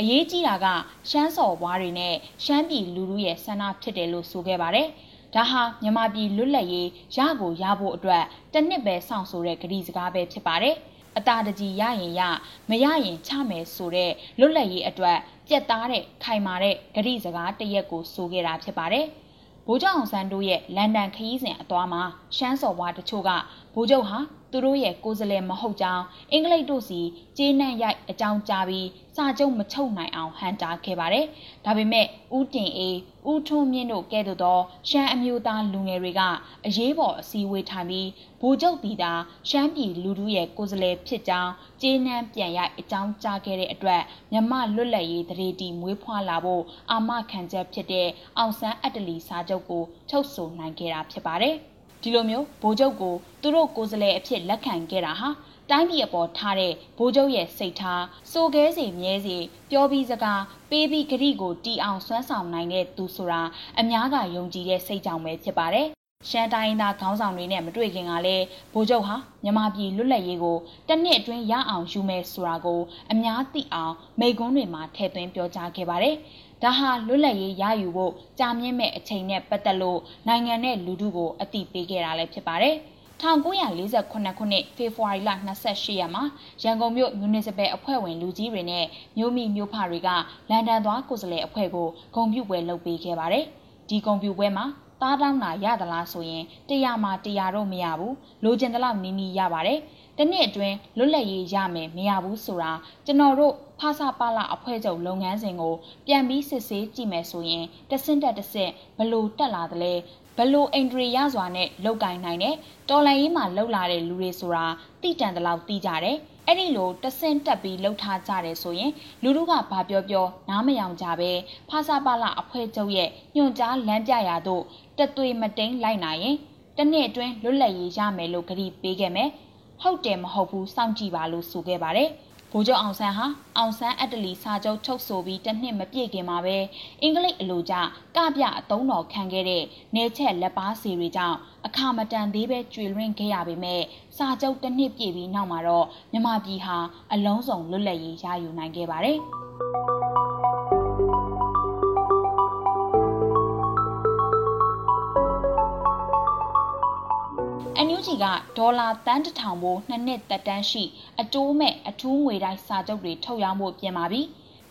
အရေးကြီးတာကရှမ်းစော်ဘွားတွေနဲ့ရှမ်းပြည်လူလူရဲ့ဆန္ဒဖြစ်တယ်လို့ဆိုခဲ့ပါတယ်။ဒါဟာမြန်မာပြည်လွတ်လပ်ရေးရကိုရဖို့အတွက်တစ်နှစ်ပဲစောင့်ဆိုတဲ့ကတိစကားပဲဖြစ်ပါတယ်။အတာတကြီးရရင်ရမရရင်ချမယ်ဆိုတဲ့လွတ်လပ်ရေးအတွက်ပြက်သားတဲ့ခိုင်မာတဲ့ဂရိစကားတရက်ကိုဆိုခဲ့တာဖြစ်ပါတယ်။ဗိုလ်ချုပ်အောင်ဆန်းတို့ရဲ့လန်ဒန်ခရီးစဉ်အသွားမှာရှမ်းစော်ဘွားတချို့က ဗိုလ်ချုပ်ဟာသူတို့ရဲ့ကိုယ်စားလှယ်မဟုတ်ကြောင်းအင်္ဂလိပ်တို့စီကျေးနံ့ရိုက်အကြောင်းကြားပြီးစာချုပ်မချုပ်နိုင်အောင်ဟန်တာခဲ့ပါတယ်။ဒါပေမဲ့ဦးတင်အေးဦးထွန်းမြင့်တို့ကဲ့သို့သောရှမ်းအမျိုးသားလူငယ်တွေကအရေးပေါ်အစည်းအဝေးထိုင်ပြီးဗိုလ်ချုပ်တီတာရှမ်းပြည်လူထုရဲ့ကိုယ်စားလှယ်ဖြစ်ကြောင်းကျေးနံ့ပြန်ရိုက်အကြောင်းကြားခဲ့တဲ့အတွက်မြမလွတ်လပ်ရေးတရေတီမွေးဖွားလာဖို့အာမခံချက်ဖြစ်တဲ့အောင်ဆန်းအတ္တလီစာချုပ်ကိုချုပ်ဆိုနိုင်ခဲ့တာဖြစ်ပါတယ်။ ဒီလိုမျိုးဗိုလ်ချုပ်ကိုသူတို့ကိုယ်စားလှယ်အဖြစ်လက်ခံခဲ့တာဟာတိုင်းပြည်အပေါ်ထားတဲ့ဗိုလ်ချုပ်ရဲ့စိတ်ထားစိုးခဲစီမြဲစီပြောပြီးစကားပေးပြီးဂရိကိုတီအောင်ဆွမ်းဆောင်နိုင်တဲ့သူဆိုတာအများကယုံကြည်တဲ့စိတ်ကြောင့်ပဲဖြစ်ပါတယ်ရှမ်းတိုင်းသားခေါင်းဆောင်တွေနဲ့မတွေ့ခင်ကလည်းဗိုလ်ချုပ်ဟာမြန်မာပြည်လွတ်လပ်ရေးကိုတစ်နှစ်အတွင်းရအောင်ယူမယ်ဆိုတာကိုအများသိအောင်မိကွန်းတွေမှာထည့်သွင်းပြောကြားခဲ့ပါတယ်။ ဒါဟာလွတ်လပ်ရေးရယူဖို့ကြာမြင့်မဲ့အချိန်နဲ့ပတ်သက်လို့နိုင်ငံနဲ့လူထုကိုအသိပေးခဲ့တာလည်းဖြစ်ပါတယ်။1948ခုနှစ်ဖေဖော်ဝါရီလ28ရက်မှာရန်ကုန်မြို့မြူနစ်စပယ်အဖွဲ့ဝင်လူကြီးတွေနဲ့မြို့မိမြို့ဖတွေကလန်ဒန်သွားကိုယ်စားလှယ်အဖွဲ့ကိုဂုဏ်ပြုပွဲလုပ်ပေးခဲ့ပါတယ်။ဒီဂုဏ်ပြုပွဲမှာသားတောင်းတာရသလားဆိုရင်တရားမှာတရားတော့မရဘူးလိုချင်တဲ့လောက်နီးနီးရပါတယ်။တနှစ်အတွင်းလွတ်လပ်ရေးရမယ်မရဘူးဆိုတာကျွန်တော်တို့ ဖာစာပါလာအဖွဲ့ချုပ်လုပ်ငန်းစဉ်ကို ပြန်ပြီးစစ်ဆေးကြည့်မယ်ဆိုရင်တဆင့်တက်တဆင့်ဘလို့တက်လာသလဲဘလို့အင်ဒရီရစွာနဲ့လောက်ကင်နိုင်တဲ့တော်လန်ရေးမှာလောက်လာတဲ့လူတွေဆိုတာတိတန်တလောက်တီးကြတယ်အဲ့ဒီလိုတဆင့်တက်ပြီးလှုပ်ထားကြတယ်ဆိုရင်လူတို့ကဘာပြောပြောနားမယောင်ကြပဲဖာစာပါလာအဖွဲ့ချုပ်ရဲ့ညွန်ကြားလမ်းပြရာတို့တသွေမတိန်လိုက်နိုင်ရင်တနှစ်အတွင်းလွတ်လပ်ရေးရမယ်လို့ကတိပေးခဲ့မယ်ဟုတ်တယ်မဟုတ်ဘူးစောင့်ကြည့်ပါလို့ဆိုခဲ့ပါတယ်။ ဗိုလ်ချုပ်အောင်ဆန်းဟာအောင်ဆန်းအတ္တလီစာချုပ်ချုပ်ဆိုပြီးတစ်နှစ်မပြည့်ခင်မှာပဲအင်္ဂလိပ်အလိုကျကပြအတုံးတော်ခံခဲ့တဲ့နေချက်လက်ပါစီတွေကြောင့်အခါမတန်သေးပဲကျွေလွင့်ခဲ့ရပေမဲ့စာချုပ်တစ်နှစ်ပြည့်ပြီးနောက်မှာတော့မြမပြည်ဟာအလုံးစုံလွတ်လပ်ရေးရယူနိုင်ခဲ့ပါတယ်။ NUG ကဒေါ်လာတန်းတထောင်ဖိုးနှစ်နှစ်သက်တမ်းရှိ အတိုးမဲ့အထူးငွေတိုင်းစာချုပ်တွေထုတ်ရောင်းဖို့ပြင်ပါပြီ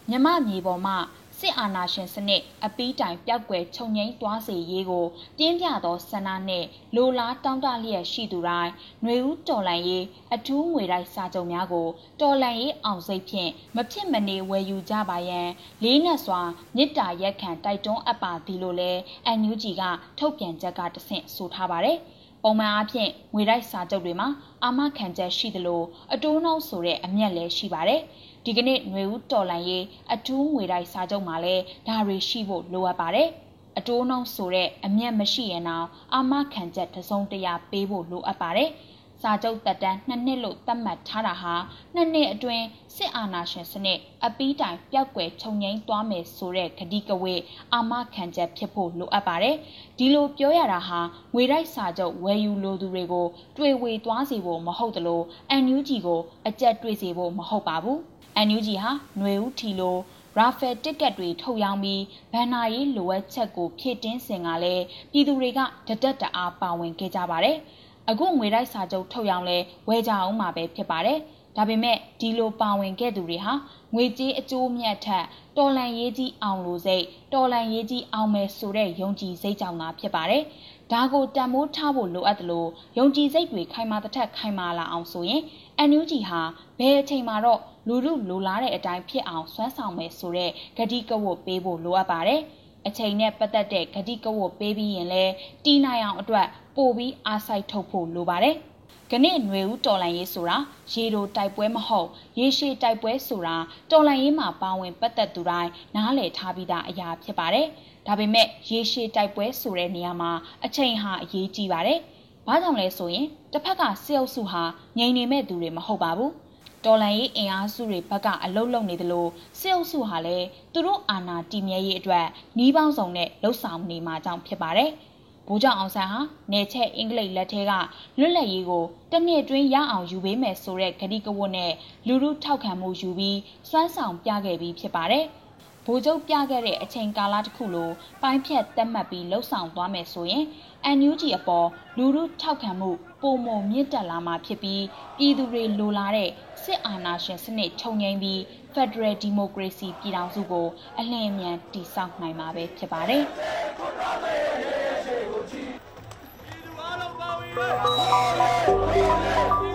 မြမမြေပေါ်မှာစစ်အာဏာရှင်စနစ်အပီးတိုင်ပျောက်ကွယ်ချုပ်ငိမ့်သွားစေရေးကိုပြင်းပြသောဆန္ဒနဲ့လိုလားတောင်းတလျက်ရှိသူတိုင်းຫນွေဦးတော်လန်ရေးအထူးငွေတိုင်းစာချုပ်များကိုတော်လန်ရေးအောင်စိတ်ဖြင့်မဖြစ်မနေဝယ်ယူကြပါရန်လေးနက်စွာမေတ္တာရက်ခံတိုက်တွန်းအပ်ပါသည်လို့လည်း NUG ကထုတ်ပြန်ချက်ကတဆင့်ဆိုထားပါတယ်။ ပုံမှန်အားဖြင့်ငွေတိုက်စာချုပ်တွေမှာအာမခံချက်ရှိသလိုအတိုးနှုန်းဆိုတဲ့အမျက်လည်းရှိပါတယ်။ဒီကနေ့ຫນွေဦးတော်လန်ရေးအထူးငွေတိုက်စာချုပ်မှာလည်းဒါတွေရှိဖို့လိုအပ်ပါတယ်။အတိုးနှုန်းဆိုတဲ့အမျက်မရှိရင်တော့အာမခံချက်တစုံတရာပေးဖို့လိုအပ်ပါတယ်။ စာချုပ်တက်တန်းနှစ်နှစ်လို့သတ်မှတ်ထားတာဟာနှစ်နှစ်အတွင်းစစ်အာဏာရှင်စနစ်အပီးတိုင်ပျောက်ကွယ်ခြုံငိမ့်သွားမယ်ဆိုတဲ့ကတိကဝေအာမခံချက်ဖြစ်ဖို့လိုအပ်ပါတယ်။ဒီလိုပြောရတာဟာငွေတိုက်စာချုပ်ဝယ်ယူလိုသူတွေကို တွေ့ဝေသွားစေဖို့မဟုတ်သလို NUG ကိုအကြက်တွေ့စေဖို့မဟုတ်ပါဘူး။ NUG ဟာຫນွေဦးထီလိုရာဖယ်တစ်ကက်တွေထုတ်ရောင်းပြီးဘန်နာရေးလိုအပ်ချက်ကိုဖြည့်တင်းစင်ကလည်းပြည်သူတွေကတဒက်တအားပါဝင်ခဲ့ကြပါတယ်။ အခုငွေတိုက်စာချုပ်ထုတ်ရောင်းလဲဝယ်ကြအောင်မှာပဲဖြစ်ပါတယ်။ဒါပေမဲ့ဒီလိုပါဝင်ခဲ့သူတွေဟာငွေကြေးအကျိုးမြတ်ထက်တော်လန်ရေးကြီးအောင်လို့စိတ်တော်လန်ရေးကြီးအောင်မယ်ဆိုတဲ့ယုံကြည်စိတ်ကြောင့်သာဖြစ်ပါတယ်။ဒါကိုတန်မိုးထားဖို့လိုအပ်တယ်လို့ယုံကြည်စိတ်တွေခိုင်မာတစ်ထက်ခိုင်မာလာအောင်ဆိုရင် NUG ဟာဘယ်အချိန်မှာတော့လူလူလိုလားတဲ့အတိုင်းဖြစ်အောင်စွမ်းဆောင်မယ်ဆိုတဲ့ဂတိကဝတ်ပေးဖို့လိုအပ်ပါတယ်။အချိန်နဲ့ပတ်သက်တဲ့ဂတိကဝတ်ပေးပြီးရင်လဲတီးနိုင်အောင်အတွက် ပို့ပြီးအားစိုက်ထုတ်ဖို့လိုပါတယ်။ကနေ့ຫນွေဦးတော်လန်ရေးဆိုတာရေတိုတိုက်ပွဲမဟုတ်ရေရှည်တိုက်ပွဲဆိုတာတော်လန်ရေးမှာပါဝင်ပတ်သက်သူတိုင်းနားလည်ထားပြီးသားအရာဖြစ်ပါတယ်။ဒါပေမဲ့ရေရှည်တိုက်ပွဲဆိုတဲ့နေရာမှာအချိန်ဟာအရေးကြီးပါတယ်။ဘာကြောင့်လဲဆိုရင်တစ်ဖက်ကစစ်အုပ်စုဟာငြိမ်နေမဲ့သူတွေမဟုတ်ပါဘူး။တော်လန်ရေးအင်အားစုတွေဘက်ကအလုတ်လုံနေသလိုစစ်အုပ်စုဟာလည်းသူတို့အာဏာတည်မြဲရေးအတွက်နှီးပေါင်းစုံနဲ့လှုပ်ဆောင်နေမှာကြောင့်ဖြစ်ပါတယ်။ ဗိုလ်ချုပ်အောင်ဆန်းဟာနေချက်အင်္ဂလိပ်လက်ထဲကလွတ်လပ်ရေးကိုတနှစ်တွင်းရအောင်ယူပေးမယ်ဆိုတဲ့ကတိကဝတ်နဲ့လူလူထောက်ခံမှုယူပြီးစွမ်းဆောင်ပြခဲ့ပြီးဖြစ်ပါတယ်။ဗိုလ်ချုပ်ပြခဲ့တဲ့အချိန်ကာလတစ်ခုလိုပိုင်းဖြတ်တက်မှတ်ပြီးလှုပ်ဆောင်သွားမယ်ဆိုရင် NUG အပေါ်လူလူထောက်ခံမှု ပုံမမြင့်တက်လာမှာဖြစ်ပြီးပြည်သူတွေလိုလားတဲ့စစ်အာဏာရှင်စနစ်ချုပ်ငြိမ်းပြီး Federal Democracy ပြည်ထောင်စုကို အလင်းအမြန်တည်ဆောက်နိုင်မှာပဲဖြစ်ပါတယ်။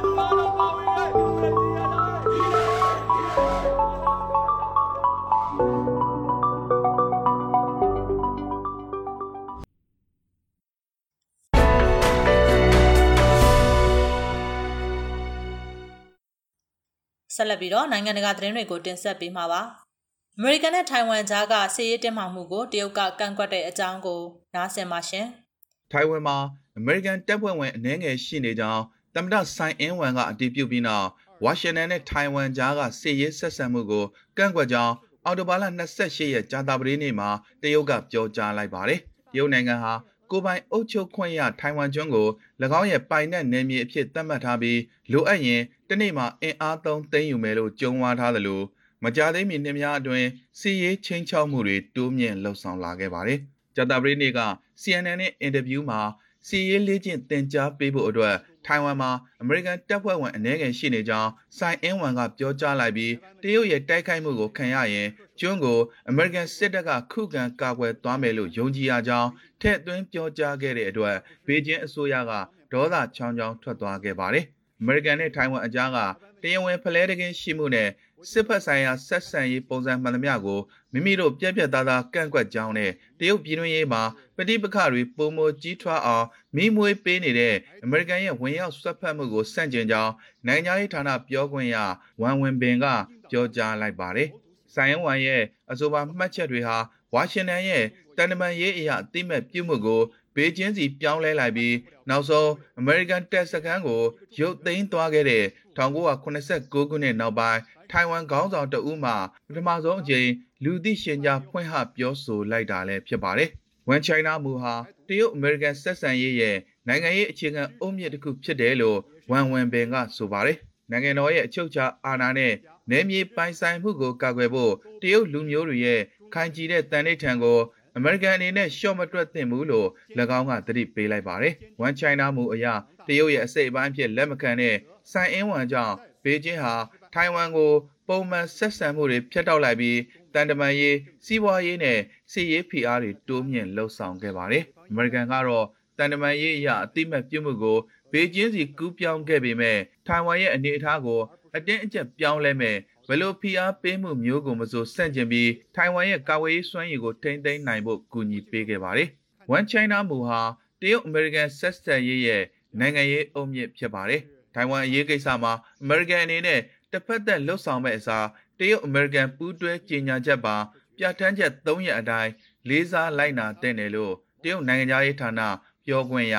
ဆက်လက်ပြီးတော့နိုင်ငံတကာသတင်းတွေကိုတင်ဆက်ပေးမှာပါ။အမေရိကန်နဲ့ထိုင်ဝမ်ကြားကစစ်ရေးတင်းမာမှုကိုတရုတ်ကကန့်ကွက်တဲ့အကြောင်းကိုနားဆင်ပါရှင်။ထိုင်ဝမ်မှာအမေရိကန်တပ်ဖွဲ့ဝင်အနည်းငယ်ရှိနေကြောင်းသမ္မတဆိုင်အင်းဝမ်ကအတည်ပြုပြီးနောက်ဝါရှင်တန်နဲ့ထိုင်ဝမ်ကြားကစစ်ရေးဆက်ဆံမှုကိုကန့်ကွက်ကြောင်းအော်တိုဘာလ28ရက်ကြာသပတေးနေ့မှာတရုတ်ကပြောကြားလိုက်ပါတယ်။တရုတ်နိုင်ငံဟာ ကိုပိုင်အုပ်ချုပ်ခွင့်ရထိုင်ဝမ်ကျွန်းကို၎င်းရဲ့ပိုင်နက်နယ်မြေအဖြစ်သတ်မှတ်ထားပြီးလိုအပ်ရင်တနေ့မှာအင်အားသုံးသိမ်းယူမယ်လို့ကြုံဝါထားသလိုမကြသေးမီနှစ်များအတွင်းစီးရေးချင်းချောက်မှုတွေတိုးမြင့်လှုပ်ဆောင်လာခဲ့ပါတယ်။ဂျာတာပရီနေ့က CNN နဲ့အင်တာဗျူးမှာ စီရေးလေးကျင့်တင် जा ပေးဖို့အတွက်ထိုင်ဝမ်မှာအမေရိကန်တပ်ဖွဲ့ဝင်အနည်းငယ်ရှိနေကြောင်းဆိုင်အင်းဝမ်ကပြောကြားလိုက်ပြီးတရုတ်ရဲ့တိုက်ခိုက်မှုကိုခံရရင်ကျွန်းကိုအမေရိကန်စစ်တပ်ကခုခံကာကွယ်သွားမယ်လို့ယုံကြည်ရကြောင်းထည့်သွင်းပြောကြားခဲ့တဲ့အတွက်ဘေကျင်းအစိုးရကဒေါသချောင်းချောင်းထွက်သွားခဲ့ပါတယ်။အမေရိကန်နဲ့ထိုင်ဝမ်အကြားကတရားဝင်ဖလဲတကင်းရှိမှုနဲ့ စစ်ဖက်ဆိုင်ရာဆက်ဆံရေးပုံစံမှန်သမျှကိုမိမိတို့ပြက်ပြက်သားသားကန့်ကွက်ကြောင်းနဲ့တရုတ်ပြည်တွင်းရေးမှာပဋိပက္ခတွေပုံမကြီးထွားအောင်မိမွေးပေးနေတဲ့အမေရိကန်ရဲ့ဝင်ရောက်ဆွတ်ဖက်မှုကိုစန့်ကျင်ကြောင်းနိုင်ငံရေးဌာနပြောခွင့်ရဝမ်ဝင်ပင်ကပြောကြားလိုက်ပါတယ်။ဆိုင်ယန်ဝမ်ရဲ့အဆိုပါမှတ်ချက်တွေဟာဝါရှင်တန်ရဲ့တန်တမန်ရေးအရာအသိမဲ့ပြုမှုကိုဘေကျင်းစီပြောင်းလဲလိုက်ပြီးနောက်ဆုံးအမေရိကန်တပ်စခန်းကိုရုတ်သိမ်းသွားခဲ့တဲ့1989ခုနှစ်နောက်ပိုင်း ထိုင်ဝမ်ခေါင်းဆောင်တဦးမှပထမဆုံးအကြိမ်လူသိရှင်ကြားဖွင့်ဟပြောဆိုလိုက်တာလည်းဖြစ်ပါတယ်။ဝန်ချိုင်နာမူဟာတရုတ်အမေရိကန်ဆက်ဆံရေးရဲ့နိုင်ငံရေးအခြေခံအုတ်မြစ်တစ်ခုဖြစ်တယ်လို့ဝန်ဝန်ပင်ကဆိုပါတယ်။နိုင်ငံတော်ရဲ့အချုပ်အခြာအာဏာနဲ့နယ်မြေပိုင်ဆိုင်မှုကိုကာကွယ်ဖို့တရုတ်လူမျိုးတွေရဲ့ခိုင်ကြည်တဲ့တန်ဋိဌာန်ကိုအမေရိကန်အနေနဲ့ရှော့မတွက်သင့်ဘူးလို့၎င်းကသတိပေးလိုက်ပါတယ်။ဝန်ချိုင်နာမူအရတရုတ်ရဲ့အစိတ်အပိုင်းဖြစ်လက်မခံတဲ့ဆိုင်အင်းဝမ်ကြောင့်ဘေကျင်းဟာ ထိုင်ဝမ်ကို ပုံမှန်ဆက်ဆံမှုတွေဖျက်တောက်လိုက်ပြီးတန်တမာရေးစီးပွားရေးနဲ့စစ်ရေးဖိအားတွေတိုးမြင့်လှုပ်ဆောင်ခဲ့ပါတယ်။အမေရိကန်ကတော့တန်တမာရေးအရာအတိမတ်ပြုမှုကိုဘေကျင်းစီကူးပြောင်းခဲ့ပေမဲ့ထိုင်ဝမ်ရဲ့အနေအထားကိုအတင်းအကျပ်ပြောင်းလဲမဲ့ဘယ်လိုဖိအားပေးမှုမျိုးကိုမဆိုဆန့်ကျင်ပြီးထိုင်ဝမ်ရဲ့ကာဝေးရေးစွမ်းရည်ကိုထိန်းသိမ်းနိုင်ဖို့ကူညီပေးခဲ့ပါတယ်။ One China မူဟာတရုတ်အမေရိကန်ဆက်ဆံရေးရဲ့နိုင်ငံရေးအုံမြင့်ဖြစ်ပါတယ်။ထိုင်ဝမ်အရေးကိစ္စမှာအမေရိကန်အနေနဲ့ တစ်ဖက်သက်လှုပ်ဆောင်မဲ့အစားတရုတ်အမေရိကန်ပူးတွဲကြေညာချက်ပါပြဋ္ဌာန်းချက်3ရက်အတိုင်းလေးစားလိုက်နာတဲ့တယ်လို့တရုတ်နိုင်ငံသားရေးဌာနပြောခွင့်ရ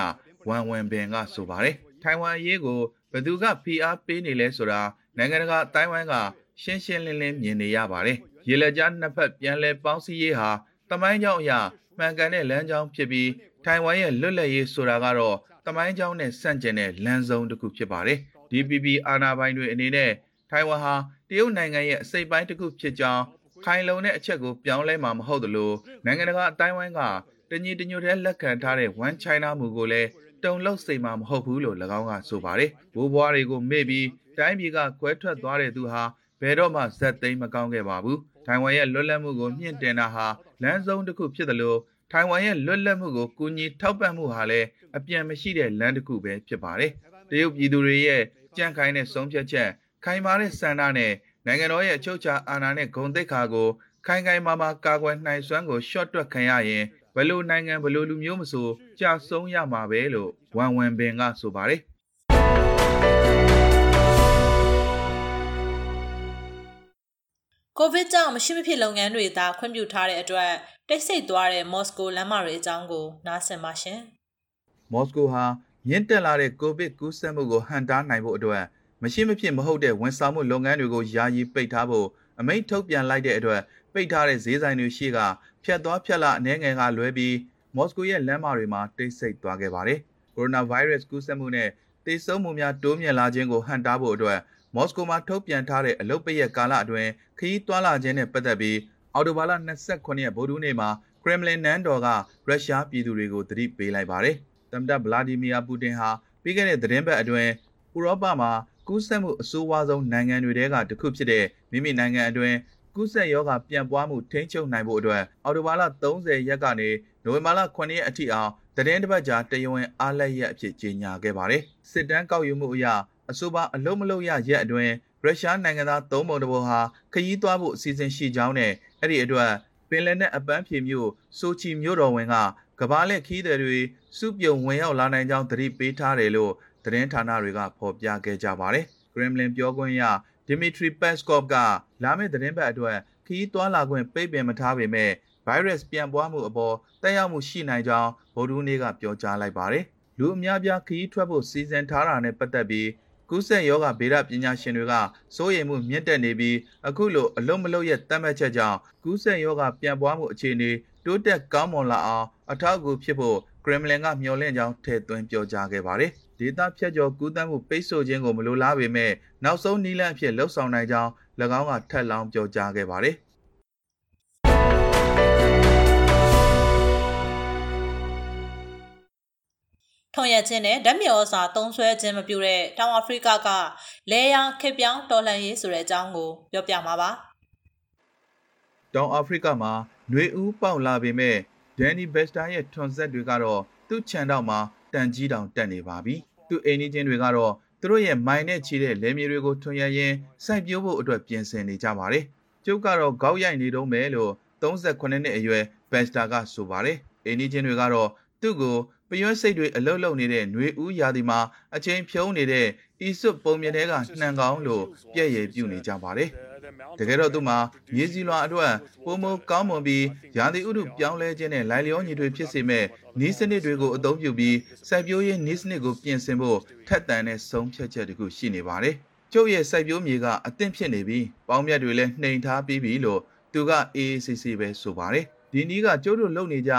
ဝမ်ဝန်ဘင်ကဆိုပါတယ်ထိုင်ဝမ်အရေးကိုဘယ်သူကဖိအားပေးနေလဲဆိုတာနိုင်ငံတကာအတိုင်းဝိုင်းကရှင်းရှင်းလင်းလင်းမြင်နေရပါတယ်ရေလက်ကြားနှစ်ဖက်ပြန်လည်ပေါင်းစည်းရေးဟာတမိုင်းကြောင်းအရာမှန်ကန်တဲ့လမ်းကြောင်းဖြစ်ပြီးထိုင်ဝမ်ရဲ့လွတ်လပ်ရေးဆိုတာကတော့တမိုင်းကြောင်းနဲ့ဆန့်ကျင်တဲ့လမ်းဆုံးတစ်ခုဖြစ်ပါတယ် DPP အာဏာပိုင်တွေအနေနဲ့ ထိုင်ဝမ်ဟာတရုတ်နိုင်ငံရဲ့အစိပ်ပိုင်းတစ်ခုဖြစ်ကြောင်းခိုင်လုံတဲ့အချက်ကိုပြောင်းလဲမှာမဟုတ်သလိုနိုင်ငံတကာအတိုင်းဝိုင်းကတညီတညွတ်တည်းလက်ခံထားတဲ့ One China မူကိုလည်းတုံလောက်စိတ်မှမဟုတ်ဘူးလို့၎င်းကဆိုပါတယ်။ဘိုးဘွားတွေကိုမေ့ပြီးတိုင်းပြည်ကကွဲထွက်သွားတဲ့သူဟာဘယ်တော့မှဇက်သိမ်းမကောင်းခဲ့ပါဘူး။ထိုင်ဝမ်ရဲ့လွတ်လပ်မှုကိုမြင့်တင်တာဟာလမ်းဆုံးတစ်ခုဖြစ်တယ်လို့ထိုင်ဝမ်ရဲ့လွတ်လပ်မှုကိုကူညီထောက်ပံ့မှုဟာလည်းအပြန်မရှိတဲ့လမ်းတစ်ခုပဲဖြစ်ပါတယ်။တရုတ်ပြည်သူတွေရဲ့ကြံ့ခိုင်တဲ့ဆုံးဖြတ်ချက် ခိုင်မာတဲ့စံနာနဲ့နိုင်ငံတော်ရဲ့အချုပ်အခြာအာဏာနဲ့ဂုဏ်သိက္ခာကိုခိုင်ခိုင်မာမာကာကွယ်နိုင်စွမ်းကိုရှော့တွက်ခံရရင်ဘယ်လိုနိုင်ငံဘယ်လိုလူမျိုးမဆိုကြာဆုံးရမှာပဲလို့ဝမ်ဝမ်ပင်ကဆိုပါတယ်ကိုဗစ်ကြောင့်မရှိမဖြစ်လုပ်ငန်းတွေသာခွင့်ပြုထားတဲ့အတွက်တိတ်ဆိတ်သွားတဲ့မော်စကိုလမ်းမတွေအကြောင်းကိုနားဆင်ပါရှင်။မော်စကိုဟာမြင့်တက်လာတဲ့ကိုဗစ်ကူးစက်မှုကိုဟန်တားနိုင်ဖို့အတွက် မရှိမဖြစ်မဟုတ်တဲ့ဝန်ဆောင်မှုလုပ်ငန်းတွေကိုယာယီပိတ်ထားဖို့အမိန့်ထုတ်ပြန်လိုက်တဲ့အတွက်ပိတ်ထားတဲ့ဈေးဆိုင်တွေရှိကဖြတ်သွားဖြတ်လာအနေငယ်ကလွဲပြီးမော်စကိုရဲ့လမ်းမတွေမှာတိတ်ဆိတ်သွားခဲ့ပါတယ်။ကိုရိုနာဗိုင်းရပ်စ်ကူးစက်မှုနဲ့သေဆုံးမှုများတိုးမြင့်လာခြင်းကိုဟန့်တားဖို့အတွက်မော်စကိုမှာထုတ်ပြန်ထားတဲ့အလုတ်ပရက်ကာလအတွင်းခရီးသွားလာခြင်းနဲ့ပတ်သက်ပြီးအော်တိုဘာလ29ရက်ဗိုလ်ထူးနေ့မှာကရမ်လင်နန်းတော်ကရုရှားပြည်သူတွေကိုသတိပေးလိုက်ပါတယ်။သမ္မတဗလာဒီမီယာပူတင်ဟာပြီးခဲ့တဲ့သတင်းပတ်အတွင်းဥရောပမှာ ကူးစက်မှုအဆိုးဝါးဆုံးနိုင်ငံတွေထဲကတစ်ခုဖြစ်တဲ့မိမိနိုင်ငံအတွင်းကူးစက်ရောဂါပြန့်ပွားမှုထိန်းချုပ်နိုင်ဖို့အတွက်အော်တိုဘာလ30ရက်ကနေနိုဝင်ဘာလ9ရက်အထိအောင်တရင်တစ်ပတ်ကြာတယဝင်အားလက်ရက်အဖြစ်ကြေညာခဲ့ပါတယ်။စစ်တမ်းကောက်ယူမှုအရအဆိုပါအလုံးမလုံးရရက်အတွင်းရုရှားနိုင်ငံသားသုံးပုံတစ်ပုံဟာခရီးသွားဖို့အစီအစဉ်ရှိကြောင်းနဲ့အဲ့ဒီအတွက်ပင်လယ်နက်အပန်းဖြေမြို့ဆိုချီမြို့တော်ဝင်ကကဘာလက်ခီးသည်တွေစုပြုံဝင်ရောက်လာနိုင်ကြောင်းသတိပေးထားတယ်လို့ သတင်းဌာနတွေကဖော်ပြခဲ့ကြပါတယ်။ Kremlin ပြောခွင့်ရ Dmitry Peskov ကလာမယ့်သတင်းပတ်အတွက်ခရီးသွားလာခွင့်ပိတ်ပင်မထားပေမဲ့ virus ပြန့်ပွားမှုအပေါ်တက်ရောက်မှုရှိနိုင်ကြောင်းဗုဒ္ဓဦးနေ့ကပြောကြားလိုက်ပါတယ်။လူအများပြားခရီးထွက်ဖို့စီစဉ်ထားတာနဲ့ပတ်သက်ပြီးကူးစက်ရောဂါဗေဒပညာရှင်တွေကစိုးရိမ်မှုမြင့်တက်နေပြီးအခုလိုအလုံးမလုံးရဲ့တတ်မှတ်ချက်ကြောင့်ကူးစက်ရောဂါပြန့်ပွားမှုအခြေအနေတိုးတက်ကောင်းမွန်လာအောင်အထောက်အကူဖြစ်ဖို့ ကရမလင်ကမျှော်လင့်ကြောင်းထည့်သွင်းပြောကြားခဲ့ပါတယ်။ဒေတာဖြတ်ကျော်ကူးသန်းမှုပိတ်ဆို့ခြင်းကိုမလိုလားပေမဲ့နောက်ဆုံးနည်းလမ်းအဖြစ်လှုပ်ဆောင်နိုင်ကြောင်း၎င်းကထပ်လောင်းပြောကြားခဲ့ပါတယ်။ထွန်ရခြင်းနဲ့ဓာတ်မြေဩဇာသုံးဆွဲခြင်းမပြုတဲ့တောင်အာဖရိကကလဲယာခေပြောင်းတော်လှန်ရေးဆိုတဲ့အကြောင်းကိုပြောပြမှာပါတောင်အာဖရိကမှာຫນွေဦးပေါက်လာပေမဲ့ ဒန်နီဘက်စတာရဲ့ထွန်ဆက်တွေကတော့သူ့ခြံတောက်မှာတန်ကြီးတောင်တက်နေပါပြီသူ့အိမ်နီးချင်းတွေကတော့သူတို့ရဲ့မိုင်နဲ့ချီတဲ့လယ်မြေတွေကိုထွန်ရရင်စိုက်ပျိုးဖို့အတွက်ပြင်ဆင်နေကြပါတယ်ကျုပ်ကတော့ခေါက်ရိုက်နေတော့မယ်လို့38နှစ်အရွယ်ဘက်စတာကဆိုပါတယ်အိမ်နီးချင်းတွေကတော့သူ့ကိုပရွက်စိတ်တွေအလုတ်လုံနေတဲ့ຫນွေဦးရာသီမှာအချိန်ဖြုံးနေတဲ့ဤစွတ်ပုံမြင်တဲ့ကနှံကောင်းလို့ပြည့်ရည်ပြုနေကြပါတယ် တကယ်တော့သူမှာမြေစီလွာအတွက်ပုံမကောင်းမွန်ပြီးရာသီဥတုပြောင်းလဲခြင်းနဲ့လိုက်လျောညီတွေဖြစ်စေမဲ့နီးစနစ်တွေကိုအသုံးပြုပြီးစိုက်ပျိုးရေးနီးစနစ်ကိုပြင်ဆင်ဖို့ထက်သန်တဲ့ဆုံးဖြတ်ချက်တခုရှိနေပါတယ်ကျုပ်ရဲ့စိုက်ပျိုးမြေကအသင့်ဖြစ်နေပြီးပေါင်းမြတ်တွေလည်းနှိမ်ထားပြီးပြီလို့သူကအေးအေးဆေးဆေးပဲဆိုပါတယ်ဒီနီးကကျုပ်တို့လုပ်နေကြ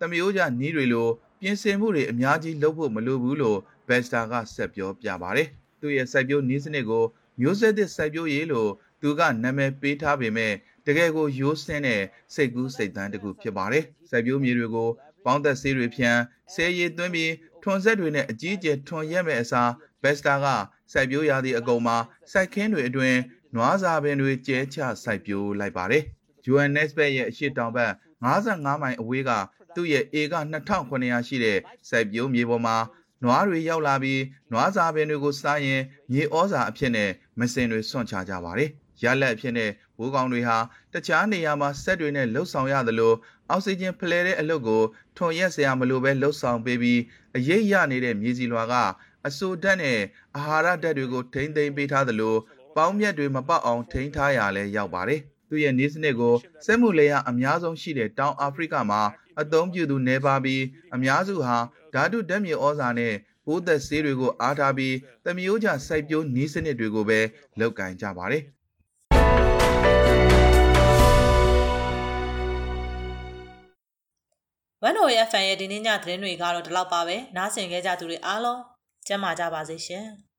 သမယိုးကြနီးတွေလိုပြင်ဆင်မှုတွေအများကြီးလုပ်ဖို့မလိုဘူးလို့ဘက်စတာကဆက်ပြောပြပါတယ်။သူ့ရဲ့စိုက်ပျိုးနည်းစနစ်ကိုမျိုးဆက်သစ်စိုက်ပျိုးရေးလို့ သူကနာမည်ပေးထားပေမဲ့တကယ်ကိုရိုးစင်းတဲ့စိတ်ကူးစိတ်သန်းတစ်ခုဖြစ်ပါတယ်။စိုက်ပျိုးမြေတွေကိုပေါင်းသက်ဆေးတွေဖြန်းဆဲရည်သွင်းပြီးထွန်ဆက်တွေနဲ့အကြီးအကျယ်ထွန်ရက်မဲ့အစားဘက်စတာကစိုက်ပျိုးရာသီအကုန်မှာစိုက်ခင်းတွေအတွင်းနွားစာပင်တွေကျဲချစိုက်ပျိုးလိုက်ပါတယ်။ Johannesburg ရဲ့အရှိတောင်ဘက်55မိုင်အဝေးကသူ့ရဲ့ဧက2900ရှိတဲ့စိုက်ပျိုးမြေပေါ်မှာနွားတွေရောက်လာပြီးနွားစာပင်တွေကိုစားရင်မြေဩဇာအဖြစ်နဲ့မစင်တွေစွန့်ချကြပါတယ်။ ရလက်အဖြစ်နဲ့ဘိုးကောင်တွေဟာတခြားနေရာမှာဆက်တွေနဲ့လှုပ်ဆောင်ရသလိုအောက်ဆီဂျင်ဖလှယ်တဲ့အလုပ်ကိုထွန်ရက်စရာမလိုပဲလှုပ်ဆောင်ပေးပြီးအရေးရနေတဲ့မြေစီလွာကအဆိုဓာတ်နဲ့အာဟာရဓာတ်တွေကိုထိမ့်သိမ်းပေးထားသလိုပေါင်းမြတ်တွေမပေါက်အောင်ထိန်းထားရလဲရောက်ပါတယ်။သူ့ရဲ့နေစနစ်ကိုစက်မှုလေယာအများဆုံးရှိတဲ့တောင်အာဖရိကမှာအသုံးပြုသူနေပါပြီးအများစုဟာဓာတုဓာတ်မြေဩဇာနဲ့ပိုးသက်ဆေးတွေကိုအားထားပြီးတမျိုးကြစိုက်ပျိုးနည်းစနစ်တွေကိုပဲလောက်ကင်ကြပါတယ် ဝန်တော်ရဲ့ fan ရဲ့ဒီနေ့ညသတင်းတွေကတော့ဒီလောက်ပါပဲနားဆင်ခဲ့ကြသူတွေအားလုံးကျမ်းမာကြပါစေရှင်။